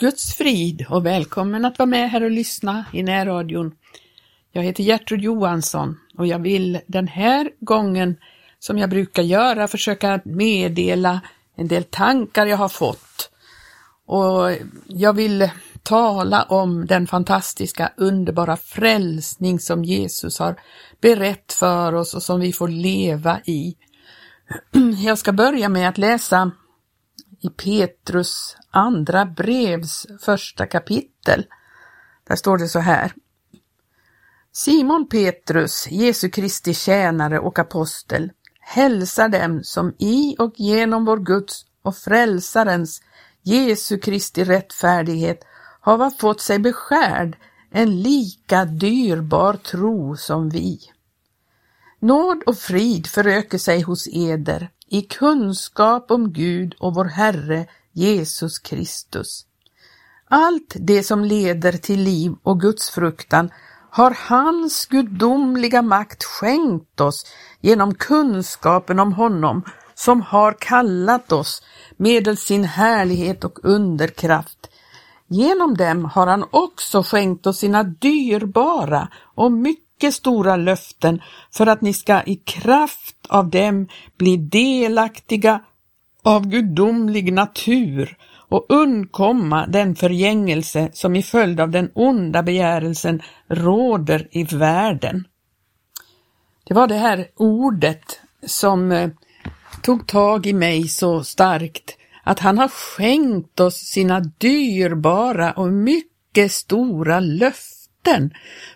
Guds frid och välkommen att vara med här och lyssna i närradion. Jag heter Gertrud Johansson och jag vill den här gången, som jag brukar göra, försöka meddela en del tankar jag har fått. Och jag vill tala om den fantastiska, underbara frälsning som Jesus har berett för oss och som vi får leva i. Jag ska börja med att läsa i Petrus andra brevs första kapitel. Där står det så här. Simon Petrus, Jesu Kristi tjänare och apostel, hälsar dem som i och genom vår Guds och Frälsarens Jesu Kristi rättfärdighet har fått sig beskärd en lika dyrbar tro som vi. Nåd och frid föröker sig hos eder i kunskap om Gud och vår Herre Jesus Kristus. Allt det som leder till liv och Guds fruktan har hans gudomliga makt skänkt oss genom kunskapen om honom som har kallat oss medel sin härlighet och underkraft. Genom dem har han också skänkt oss sina dyrbara och mycket mycket stora löften för att ni ska i kraft av dem bli delaktiga av gudomlig natur och undkomma den förgängelse som i följd av den onda begärelsen råder i världen. Det var det här ordet som eh, tog tag i mig så starkt att han har skänkt oss sina dyrbara och mycket stora löften löften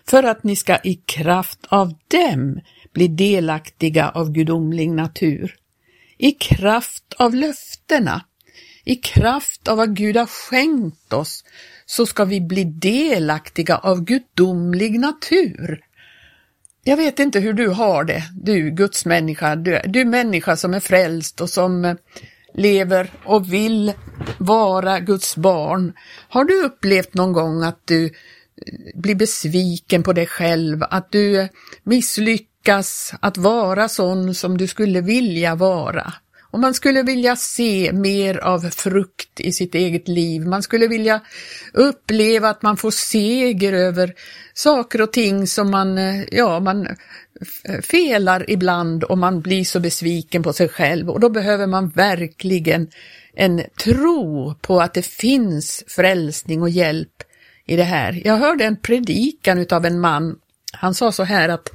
för att ni ska i kraft av dem bli delaktiga av gudomlig natur. I kraft av löftena, i kraft av vad Gud har skänkt oss, så ska vi bli delaktiga av gudomlig natur. Jag vet inte hur du har det, du gudsmänniska, du, du människa som är frälst och som eh, lever och vill vara Guds barn. Har du upplevt någon gång att du bli besviken på dig själv, att du misslyckas att vara sån som du skulle vilja vara. Och man skulle vilja se mer av frukt i sitt eget liv. Man skulle vilja uppleva att man får seger över saker och ting som man, eh, ja, man felar ibland och man blir så besviken på sig själv och då behöver man verkligen en tro på att det finns frälsning och hjälp i det här. Jag hörde en predikan utav en man. Han sa så här att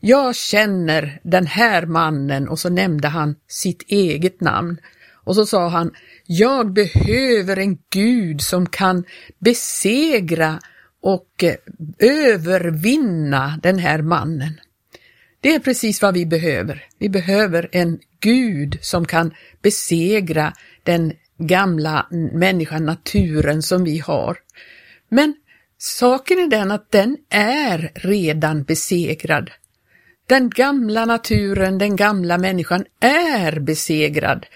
jag känner den här mannen och så nämnde han sitt eget namn. Och så sa han, jag behöver en Gud som kan besegra och eh, övervinna den här mannen. Det är precis vad vi behöver. Vi behöver en Gud som kan besegra den gamla människan, naturen som vi har. Men saken är den att den är redan besegrad. Den gamla naturen, den gamla människan är besegrad.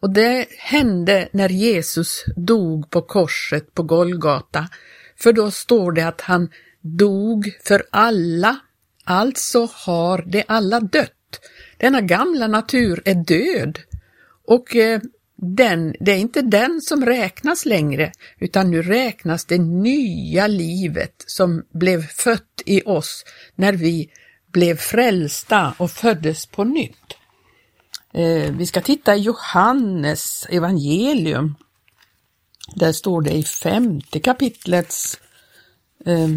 Och det hände när Jesus dog på korset på Golgata. För då står det att han dog för alla, alltså har de alla dött. Denna gamla natur är död och eh, den, det är inte den som räknas längre, utan nu räknas det nya livet som blev fött i oss när vi blev frälsta och föddes på nytt. Eh, vi ska titta i Johannes evangelium. Där står det i femte kapitlets eh,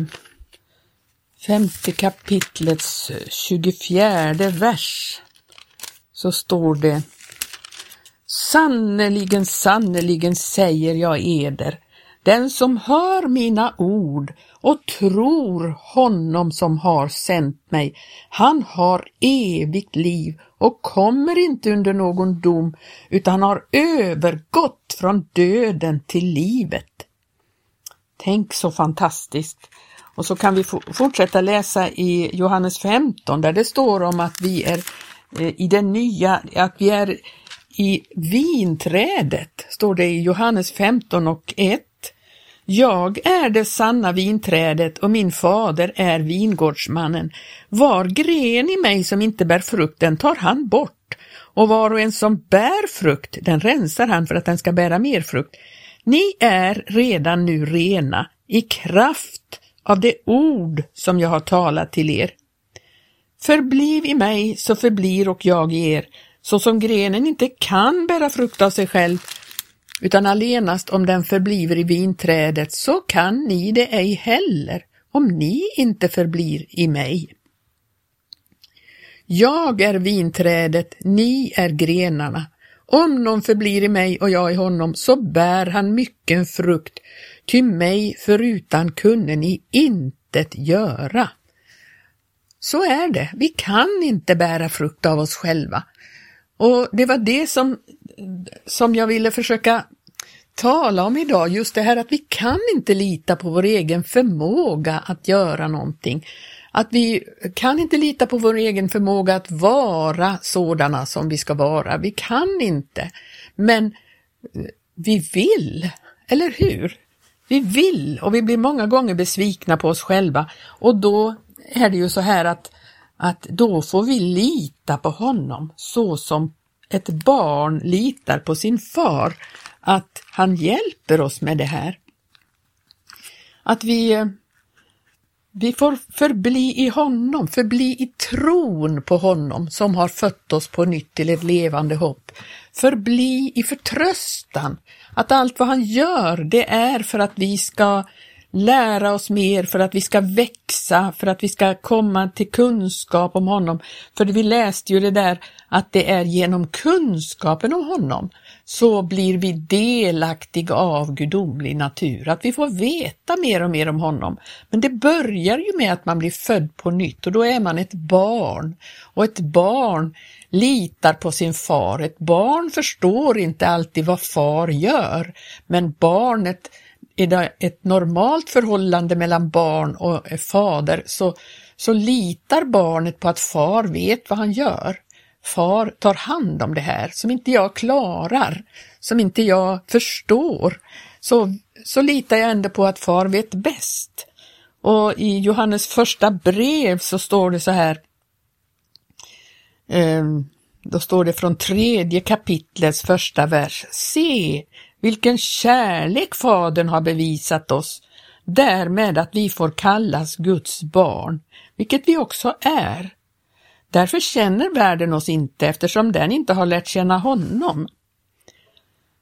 femte kapitlets 24 vers så står det Sannerligen, sannerligen säger jag eder, den som hör mina ord och tror honom som har sänt mig, han har evigt liv och kommer inte under någon dom, utan har övergått från döden till livet. Tänk så fantastiskt! Och så kan vi fortsätta läsa i Johannes 15 där det står om att vi är eh, i den nya, att vi är i vinträdet, står det i Johannes 15 och 1. Jag är det sanna vinträdet och min fader är vingårdsmannen. Var gren i mig som inte bär frukt, den tar han bort och var och en som bär frukt, den rensar han för att den ska bära mer frukt. Ni är redan nu rena i kraft av det ord som jag har talat till er. Förbliv i mig så förblir och jag i er, så som grenen inte kan bära frukt av sig själv, utan allenast om den förbliver i vinträdet, så kan ni det ej heller, om ni inte förblir i mig. Jag är vinträdet, ni är grenarna. Om någon förblir i mig och jag i honom, så bär han mycken frukt, ty mig förutan kunde ni intet göra. Så är det, vi kan inte bära frukt av oss själva. Och det var det som, som jag ville försöka tala om idag, just det här att vi kan inte lita på vår egen förmåga att göra någonting. Att vi kan inte lita på vår egen förmåga att vara sådana som vi ska vara. Vi kan inte. Men eh, vi vill, eller hur? Vi vill och vi blir många gånger besvikna på oss själva och då är det ju så här att, att då får vi lita på honom så som ett barn litar på sin far, att han hjälper oss med det här. Att vi, vi får förbli i honom, förbli i tron på honom som har fött oss på nytt till ett levande hopp. Förbli i förtröstan att allt vad han gör det är för att vi ska lära oss mer, för att vi ska växa, för att vi ska komma till kunskap om honom. För vi läste ju det där att det är genom kunskapen om honom så blir vi delaktiga av gudomlig natur, att vi får veta mer och mer om honom. Men det börjar ju med att man blir född på nytt och då är man ett barn. Och ett barn litar på sin far. Ett barn förstår inte alltid vad far gör, men barnet är det ett normalt förhållande mellan barn och eh, fader så, så litar barnet på att far vet vad han gör. Far tar hand om det här som inte jag klarar, som inte jag förstår. Så, så litar jag ändå på att far vet bäst. Och i Johannes första brev så står det så här, ehm, då står det från tredje kapitlets första vers. Se, vilken kärlek Fadern har bevisat oss, därmed att vi får kallas Guds barn, vilket vi också är. Därför känner världen oss inte eftersom den inte har lärt känna honom.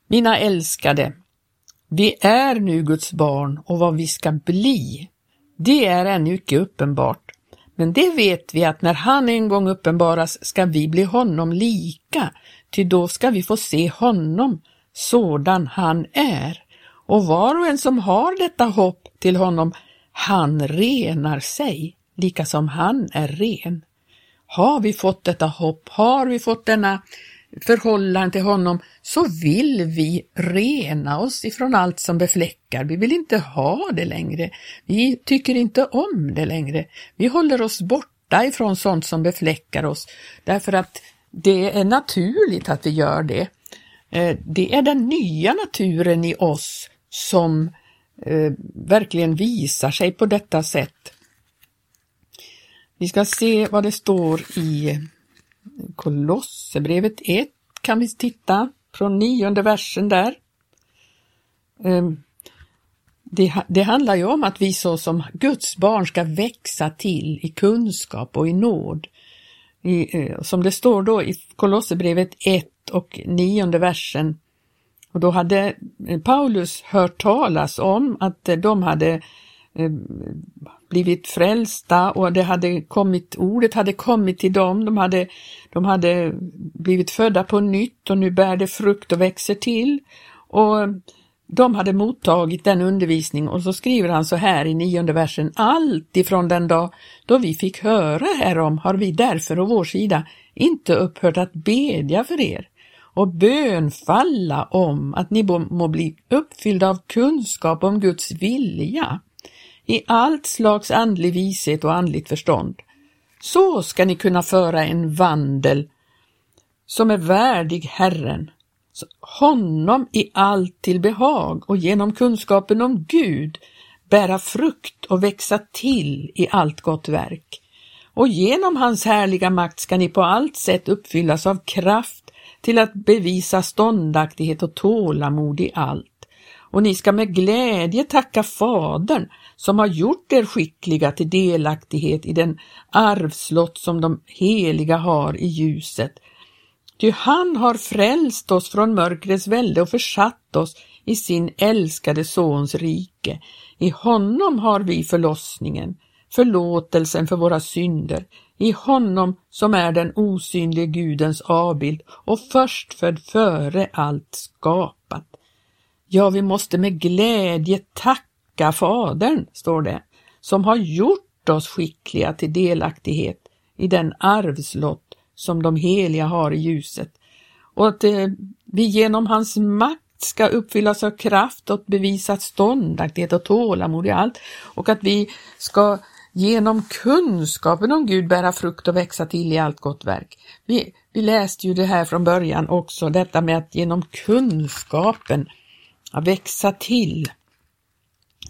Mina älskade, vi är nu Guds barn och vad vi ska bli, det är ännu icke uppenbart. Men det vet vi att när han en gång uppenbaras ska vi bli honom lika, ty då ska vi få se honom sådan han är. Och var och en som har detta hopp till honom, han renar sig, lika som han är ren. Har vi fått detta hopp, har vi fått denna förhållande till honom, så vill vi rena oss ifrån allt som befläckar. Vi vill inte ha det längre. Vi tycker inte om det längre. Vi håller oss borta ifrån sånt som befläckar oss, därför att det är naturligt att vi gör det. Eh, det är den nya naturen i oss som eh, verkligen visar sig på detta sätt. Vi ska se vad det står i Kolosserbrevet 1 kan vi titta från nionde versen där. Ehm, det, det, handlar ju om att vi så som Guds barn ska växa till i kunskap och i nåd. I, eh, som det står då i Kolosserbrevet 1 och 9 versen. Och då hade eh, Paulus hört talas om att eh, de hade blivit frälsta och det hade kommit, ordet hade kommit till dem, de hade, de hade blivit födda på nytt och nu bär det frukt och växer till. Och de hade mottagit den undervisning och så skriver han så här i nionde versen, allt ifrån den dag då vi fick höra härom har vi därför å vår sida inte upphört att bedja för er och bönfalla om att ni må bli uppfyllda av kunskap om Guds vilja i allt slags andlig vishet och andligt förstånd. Så ska ni kunna föra en vandel som är värdig Herren, honom i allt till behag och genom kunskapen om Gud bära frukt och växa till i allt gott verk. Och genom hans härliga makt ska ni på allt sätt uppfyllas av kraft till att bevisa ståndaktighet och tålamod i allt. och ni ska med glädje tacka Fadern som har gjort er skickliga till delaktighet i den arvslott som de heliga har i ljuset. Ty han har frälst oss från mörkrets välde och försatt oss i sin älskade Sons rike. I honom har vi förlossningen, förlåtelsen för våra synder, i honom som är den osynlige Gudens avbild och förstfödd före allt skapat. Ja, vi måste med glädje tacka Fadern, står det, som har gjort oss skickliga till delaktighet i den arvslott som de heliga har i ljuset och att eh, vi genom hans makt ska uppfyllas av kraft och bevisa ståndaktighet och tålamod i allt och att vi ska genom kunskapen om Gud bära frukt och växa till i allt gott verk. Vi, vi läste ju det här från början också, detta med att genom kunskapen växa till.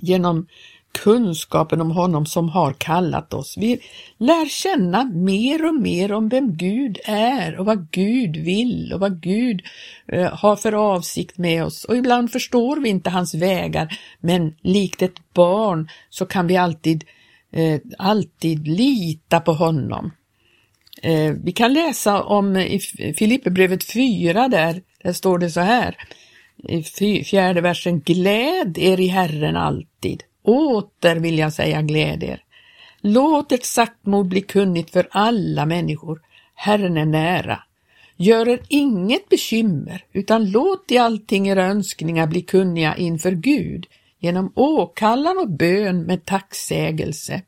Genom kunskapen om honom som har kallat oss. Vi lär känna mer och mer om vem Gud är och vad Gud vill och vad Gud eh, har för avsikt med oss. Och ibland förstår vi inte hans vägar, men likt ett barn så kan vi alltid, eh, alltid lita på honom. Eh, vi kan läsa om i Filipperbrevet 4 där, där står det så här i fjärde versen, gläd er i Herren alltid. Åter vill jag säga gläd er. Låt ert saktmod bli kunnigt för alla människor. Herren är nära. Gör er inget bekymmer, utan låt i allting era önskningar bli kunniga inför Gud genom åkallan och bön med tacksägelse.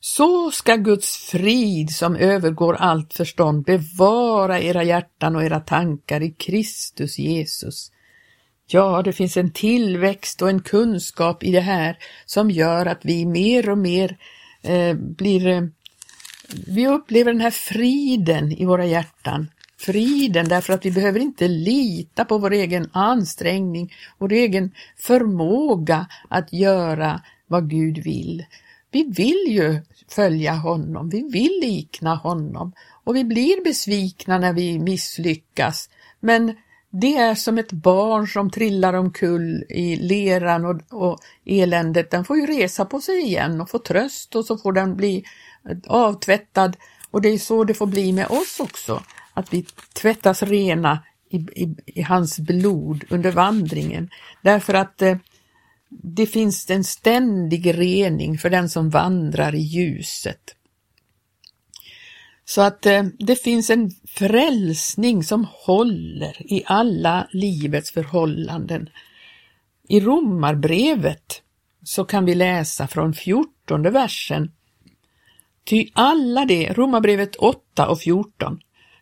Så ska Guds frid som övergår allt förstånd bevara era hjärtan och era tankar i Kristus Jesus. Ja, det finns en tillväxt och en kunskap i det här som gör att vi mer och mer eh, blir... Eh, vi upplever den här friden i våra hjärtan. Friden därför att vi behöver inte lita på vår egen ansträngning, vår egen förmåga att göra vad Gud vill. Vi vill ju följa honom, vi vill likna honom och vi blir besvikna när vi misslyckas. Men det är som ett barn som trillar omkull i leran och, och eländet. Den får ju resa på sig igen och få tröst och så får den bli avtvättad. Och det är så det får bli med oss också, att vi tvättas rena i, i, i hans blod under vandringen. Därför att eh, det finns en ständig rening för den som vandrar i ljuset. Så att eh, det finns en frälsning som håller i alla livets förhållanden. I Romarbrevet så kan vi läsa från 14 versen. Ty alla det, Romarbrevet 8 och 14,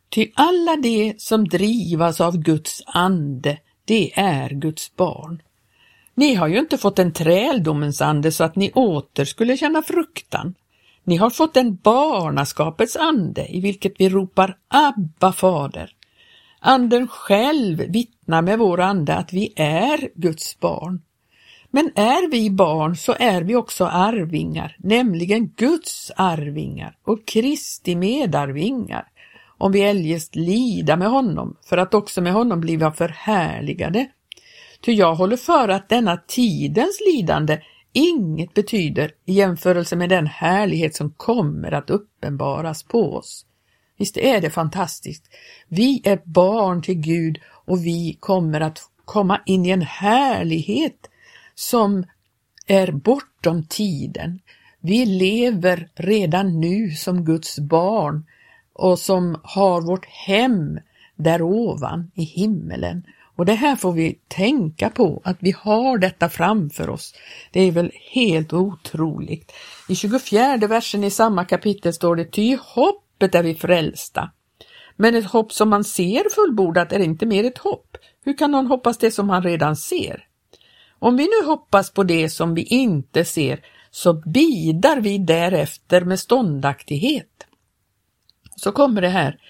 ty alla de som drivas av Guds ande, det är Guds barn. Ni har ju inte fått en träldomens ande så att ni åter skulle känna fruktan. Ni har fått en barnaskapets ande i vilket vi ropar Abba fader. Anden själv vittnar med vår ande att vi är Guds barn. Men är vi barn så är vi också arvingar, nämligen Guds arvingar och Kristi medarvingar, om vi eljest lida med honom, för att också med honom bliva förhärligade. Ty jag håller för att denna tidens lidande inget betyder i jämförelse med den härlighet som kommer att uppenbaras på oss. Visst är det fantastiskt? Vi är barn till Gud och vi kommer att komma in i en härlighet som är bortom tiden. Vi lever redan nu som Guds barn och som har vårt hem där ovan i himmelen och det här får vi tänka på, att vi har detta framför oss. Det är väl helt otroligt. I 24 versen i samma kapitel står det, ty hoppet är vi frälsta. Men ett hopp som man ser fullbordat är inte mer ett hopp. Hur kan någon hoppas det som han redan ser? Om vi nu hoppas på det som vi inte ser, så bidar vi därefter med ståndaktighet. Så kommer det här,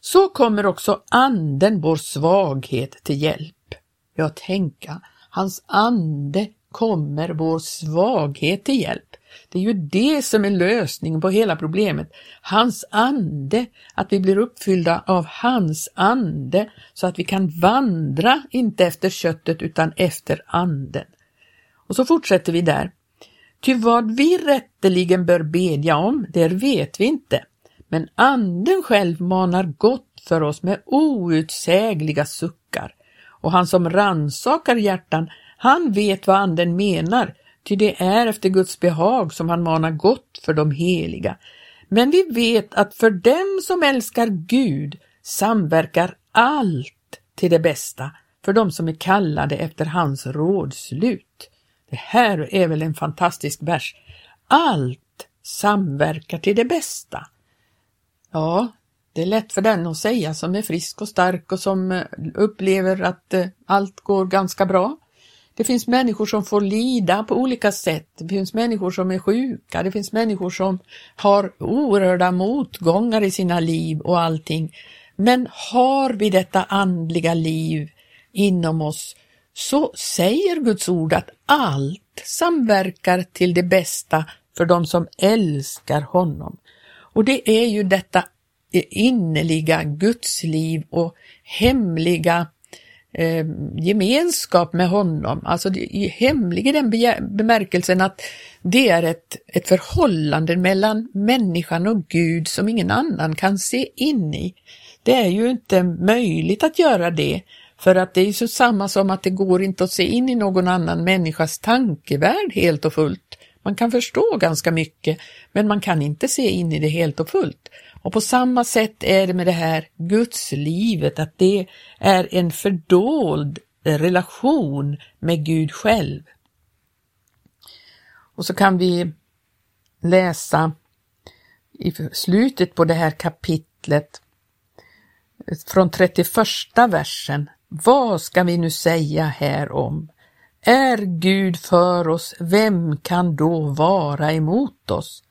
så kommer också anden vår svaghet till hjälp. Ja, tänka, hans ande kommer vår svaghet till hjälp. Det är ju det som är lösningen på hela problemet. Hans ande, att vi blir uppfyllda av hans ande så att vi kan vandra, inte efter köttet utan efter anden. Och så fortsätter vi där. Ty vad vi rätteligen bör bedja om, det vet vi inte, men anden själv manar gott för oss med outsägliga suckar. Och han som ransakar hjärtan, han vet vad anden menar, ty det är efter Guds behag som han manar gott för de heliga. Men vi vet att för dem som älskar Gud samverkar allt till det bästa, för de som är kallade efter hans rådslut. Det här är väl en fantastisk vers. Allt samverkar till det bästa. Ja, det är lätt för den att säga som är frisk och stark och som eh, upplever att eh, allt går ganska bra. Det finns människor som får lida på olika sätt. Det finns människor som är sjuka. Det finns människor som har oerhörda motgångar i sina liv och allting. Men har vi detta andliga liv inom oss så säger Guds ord att allt samverkar till det bästa för de som älskar honom. Och det är ju detta innerliga gudsliv och hemliga eh, gemenskap med honom, alltså hemlig i den bemärkelsen att det är ett, ett förhållande mellan människan och Gud som ingen annan kan se in i. Det är ju inte möjligt att göra det, för att det är så samma som att det går inte att se in i någon annan människas tankevärld helt och fullt. Man kan förstå ganska mycket, men man kan inte se in i det helt och fullt. Och på samma sätt är det med det här gudslivet, att det är en fördold relation med Gud själv. Och så kan vi läsa i slutet på det här kapitlet från 31 versen. Vad ska vi nu säga här om? Är Gud för oss, vem kan då vara emot oss?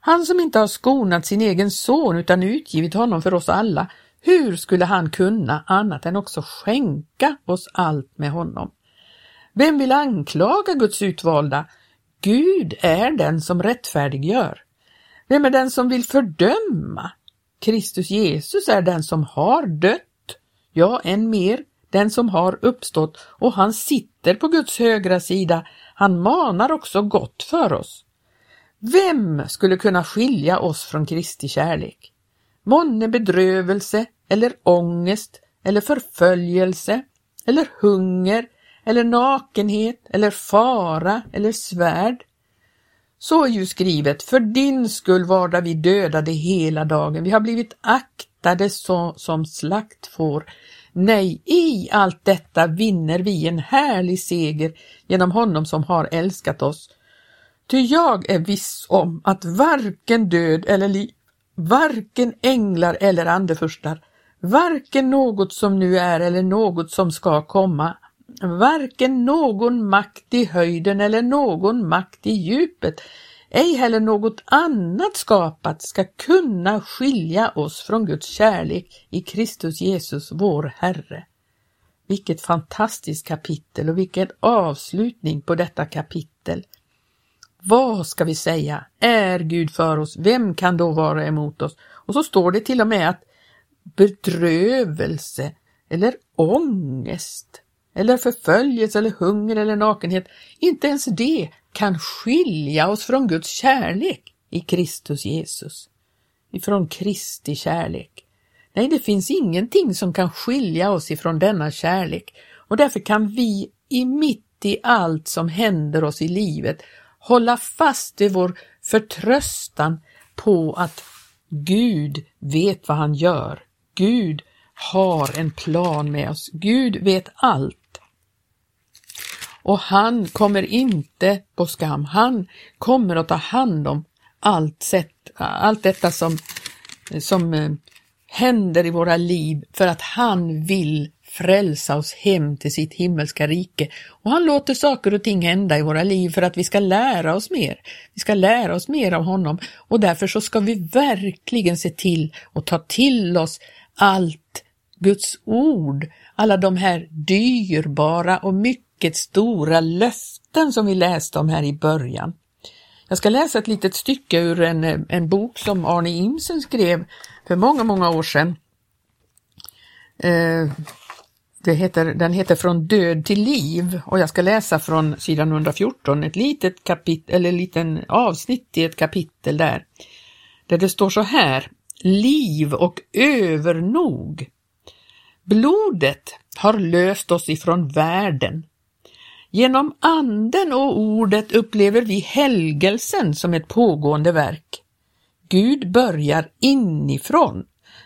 Han som inte har skonat sin egen son utan utgivit honom för oss alla, hur skulle han kunna annat än också skänka oss allt med honom? Vem vill anklaga Guds utvalda? Gud är den som rättfärdiggör. Vem är den som vill fördöma? Kristus Jesus är den som har dött, ja, än mer, den som har uppstått och han sitter på Guds högra sida. Han manar också gott för oss. Vem skulle kunna skilja oss från Kristi kärlek? Månne bedrövelse eller ångest eller förföljelse eller hunger eller nakenhet eller fara eller svärd. Så är ju skrivet, för din skull varda vi dödade hela dagen, vi har blivit aktade så, som slaktfår. Nej, i allt detta vinner vi en härlig seger genom honom som har älskat oss. Ty jag är viss om att varken död eller liv, varken änglar eller andefurstar, varken något som nu är eller något som ska komma, varken någon makt i höjden eller någon makt i djupet, ej heller något annat skapat ska kunna skilja oss från Guds kärlek i Kristus Jesus, vår Herre. Vilket fantastiskt kapitel och vilken avslutning på detta kapitel. Vad ska vi säga? Är Gud för oss? Vem kan då vara emot oss? Och så står det till och med att bedrövelse eller ångest eller förföljelse eller hunger eller nakenhet, inte ens det kan skilja oss från Guds kärlek i Kristus Jesus. Ifrån Kristi kärlek. Nej, det finns ingenting som kan skilja oss ifrån denna kärlek och därför kan vi i mitt i allt som händer oss i livet hålla fast vid vår förtröstan på att Gud vet vad han gör. Gud har en plan med oss. Gud vet allt. Och han kommer inte på skam. Han kommer att ta hand om allt, sätt, allt detta som, som eh, händer i våra liv för att han vill frälsa oss hem till sitt himmelska rike. Och han låter saker och ting hända i våra liv för att vi ska lära oss mer. Vi ska lära oss mer av honom och därför så ska vi verkligen se till att ta till oss allt Guds ord, alla de här dyrbara och mycket stora löften som vi läste om här i början. Jag ska läsa ett litet stycke ur en, en bok som Arne Imsen skrev för många, många år sedan. Eh, det heter, den heter Från död till liv och jag ska läsa från sidan 114, ett litet kapitel, eller liten avsnitt i ett kapitel där. Där det står så här, liv och övernog. Blodet har löst oss ifrån världen. Genom anden och ordet upplever vi helgelsen som ett pågående verk. Gud börjar inifrån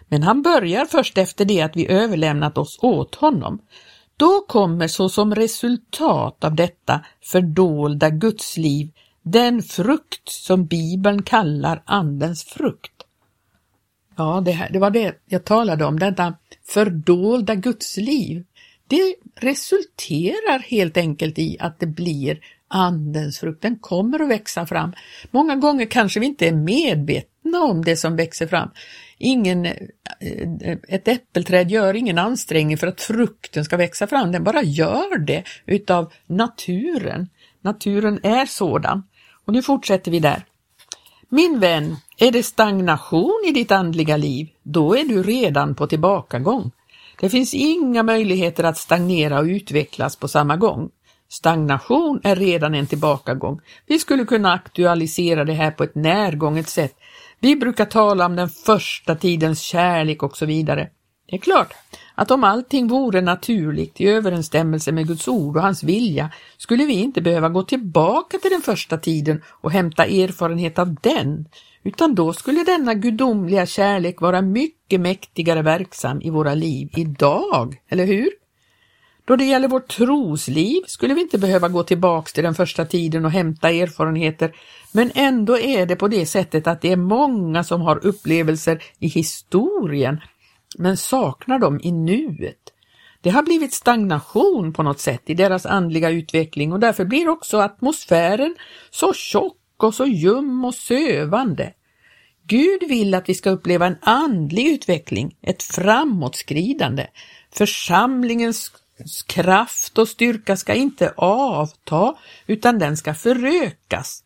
men han börjar först efter det att vi överlämnat oss åt honom. Då kommer såsom resultat av detta fördolda gudsliv den frukt som Bibeln kallar Andens frukt. Ja, det, här, det var det jag talade om, detta fördolda gudsliv. Det resulterar helt enkelt i att det blir Andens frukt, den kommer att växa fram. Många gånger kanske vi inte är medvetna om det som växer fram. Ingen, eh, ett äppelträd gör ingen ansträngning för att frukten ska växa fram, den bara gör det utav naturen. Naturen är sådan. Och nu fortsätter vi där. Min vän, är det stagnation i ditt andliga liv, då är du redan på tillbakagång. Det finns inga möjligheter att stagnera och utvecklas på samma gång. Stagnation är redan en tillbakagång. Vi skulle kunna aktualisera det här på ett närgånget sätt. Vi brukar tala om den första tidens kärlek och så vidare. Det är klart att om allting vore naturligt i överensstämmelse med Guds ord och hans vilja skulle vi inte behöva gå tillbaka till den första tiden och hämta erfarenhet av den, utan då skulle denna gudomliga kärlek vara mycket mäktigare verksam i våra liv idag, eller hur? Då det gäller vårt trosliv skulle vi inte behöva gå tillbaks till den första tiden och hämta erfarenheter, men ändå är det på det sättet att det är många som har upplevelser i historien, men saknar dem i nuet. Det har blivit stagnation på något sätt i deras andliga utveckling och därför blir också atmosfären så tjock och så ljum och sövande. Gud vill att vi ska uppleva en andlig utveckling, ett framåtskridande. Församlingens kraft och styrka ska inte avta, utan den ska förökas.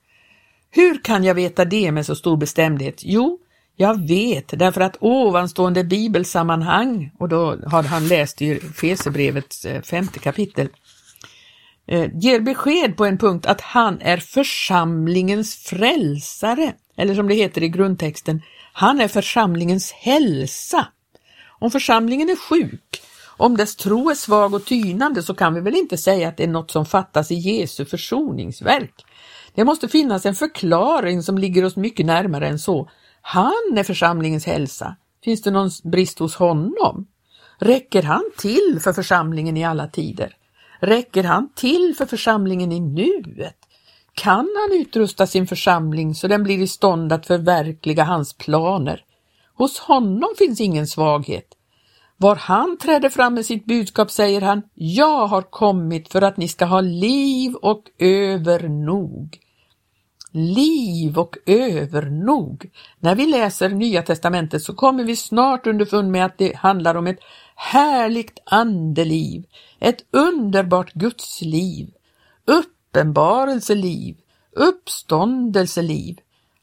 Hur kan jag veta det med så stor bestämdhet? Jo, jag vet därför att ovanstående bibelsammanhang, och då har han läst i Fesebrevets eh, femte kapitel, eh, ger besked på en punkt att han är församlingens frälsare, eller som det heter i grundtexten, han är församlingens hälsa. Om församlingen är sjuk, om dess tro är svag och tynande så kan vi väl inte säga att det är något som fattas i Jesu försoningsverk. Det måste finnas en förklaring som ligger oss mycket närmare än så. Han är församlingens hälsa. Finns det någon brist hos honom? Räcker han till för församlingen i alla tider? Räcker han till för församlingen i nuet? Kan han utrusta sin församling så den blir i stånd att förverkliga hans planer? Hos honom finns ingen svaghet. Var han träder fram med sitt budskap säger han, jag har kommit för att ni ska ha liv och övernog. Liv och övernog. När vi läser Nya testamentet så kommer vi snart underfund med att det handlar om ett härligt andeliv, ett underbart gudsliv, uppenbarelseliv, uppståndelseliv.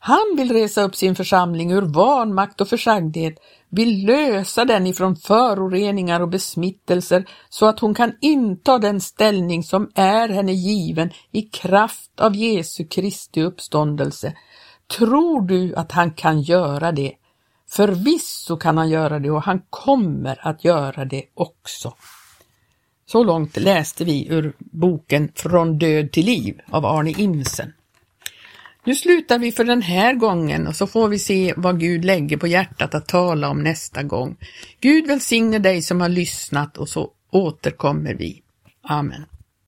Han vill resa upp sin församling ur vanmakt och försagdhet vill lösa den ifrån föroreningar och besmittelser så att hon kan inta den ställning som är henne given i kraft av Jesu Kristi uppståndelse. Tror du att han kan göra det? Förvisso kan han göra det och han kommer att göra det också. Så långt läste vi ur boken Från död till liv av Arne Imsen. Nu slutar vi för den här gången och så får vi se vad Gud lägger på hjärtat att tala om nästa gång. Gud välsigne dig som har lyssnat och så återkommer vi. Amen.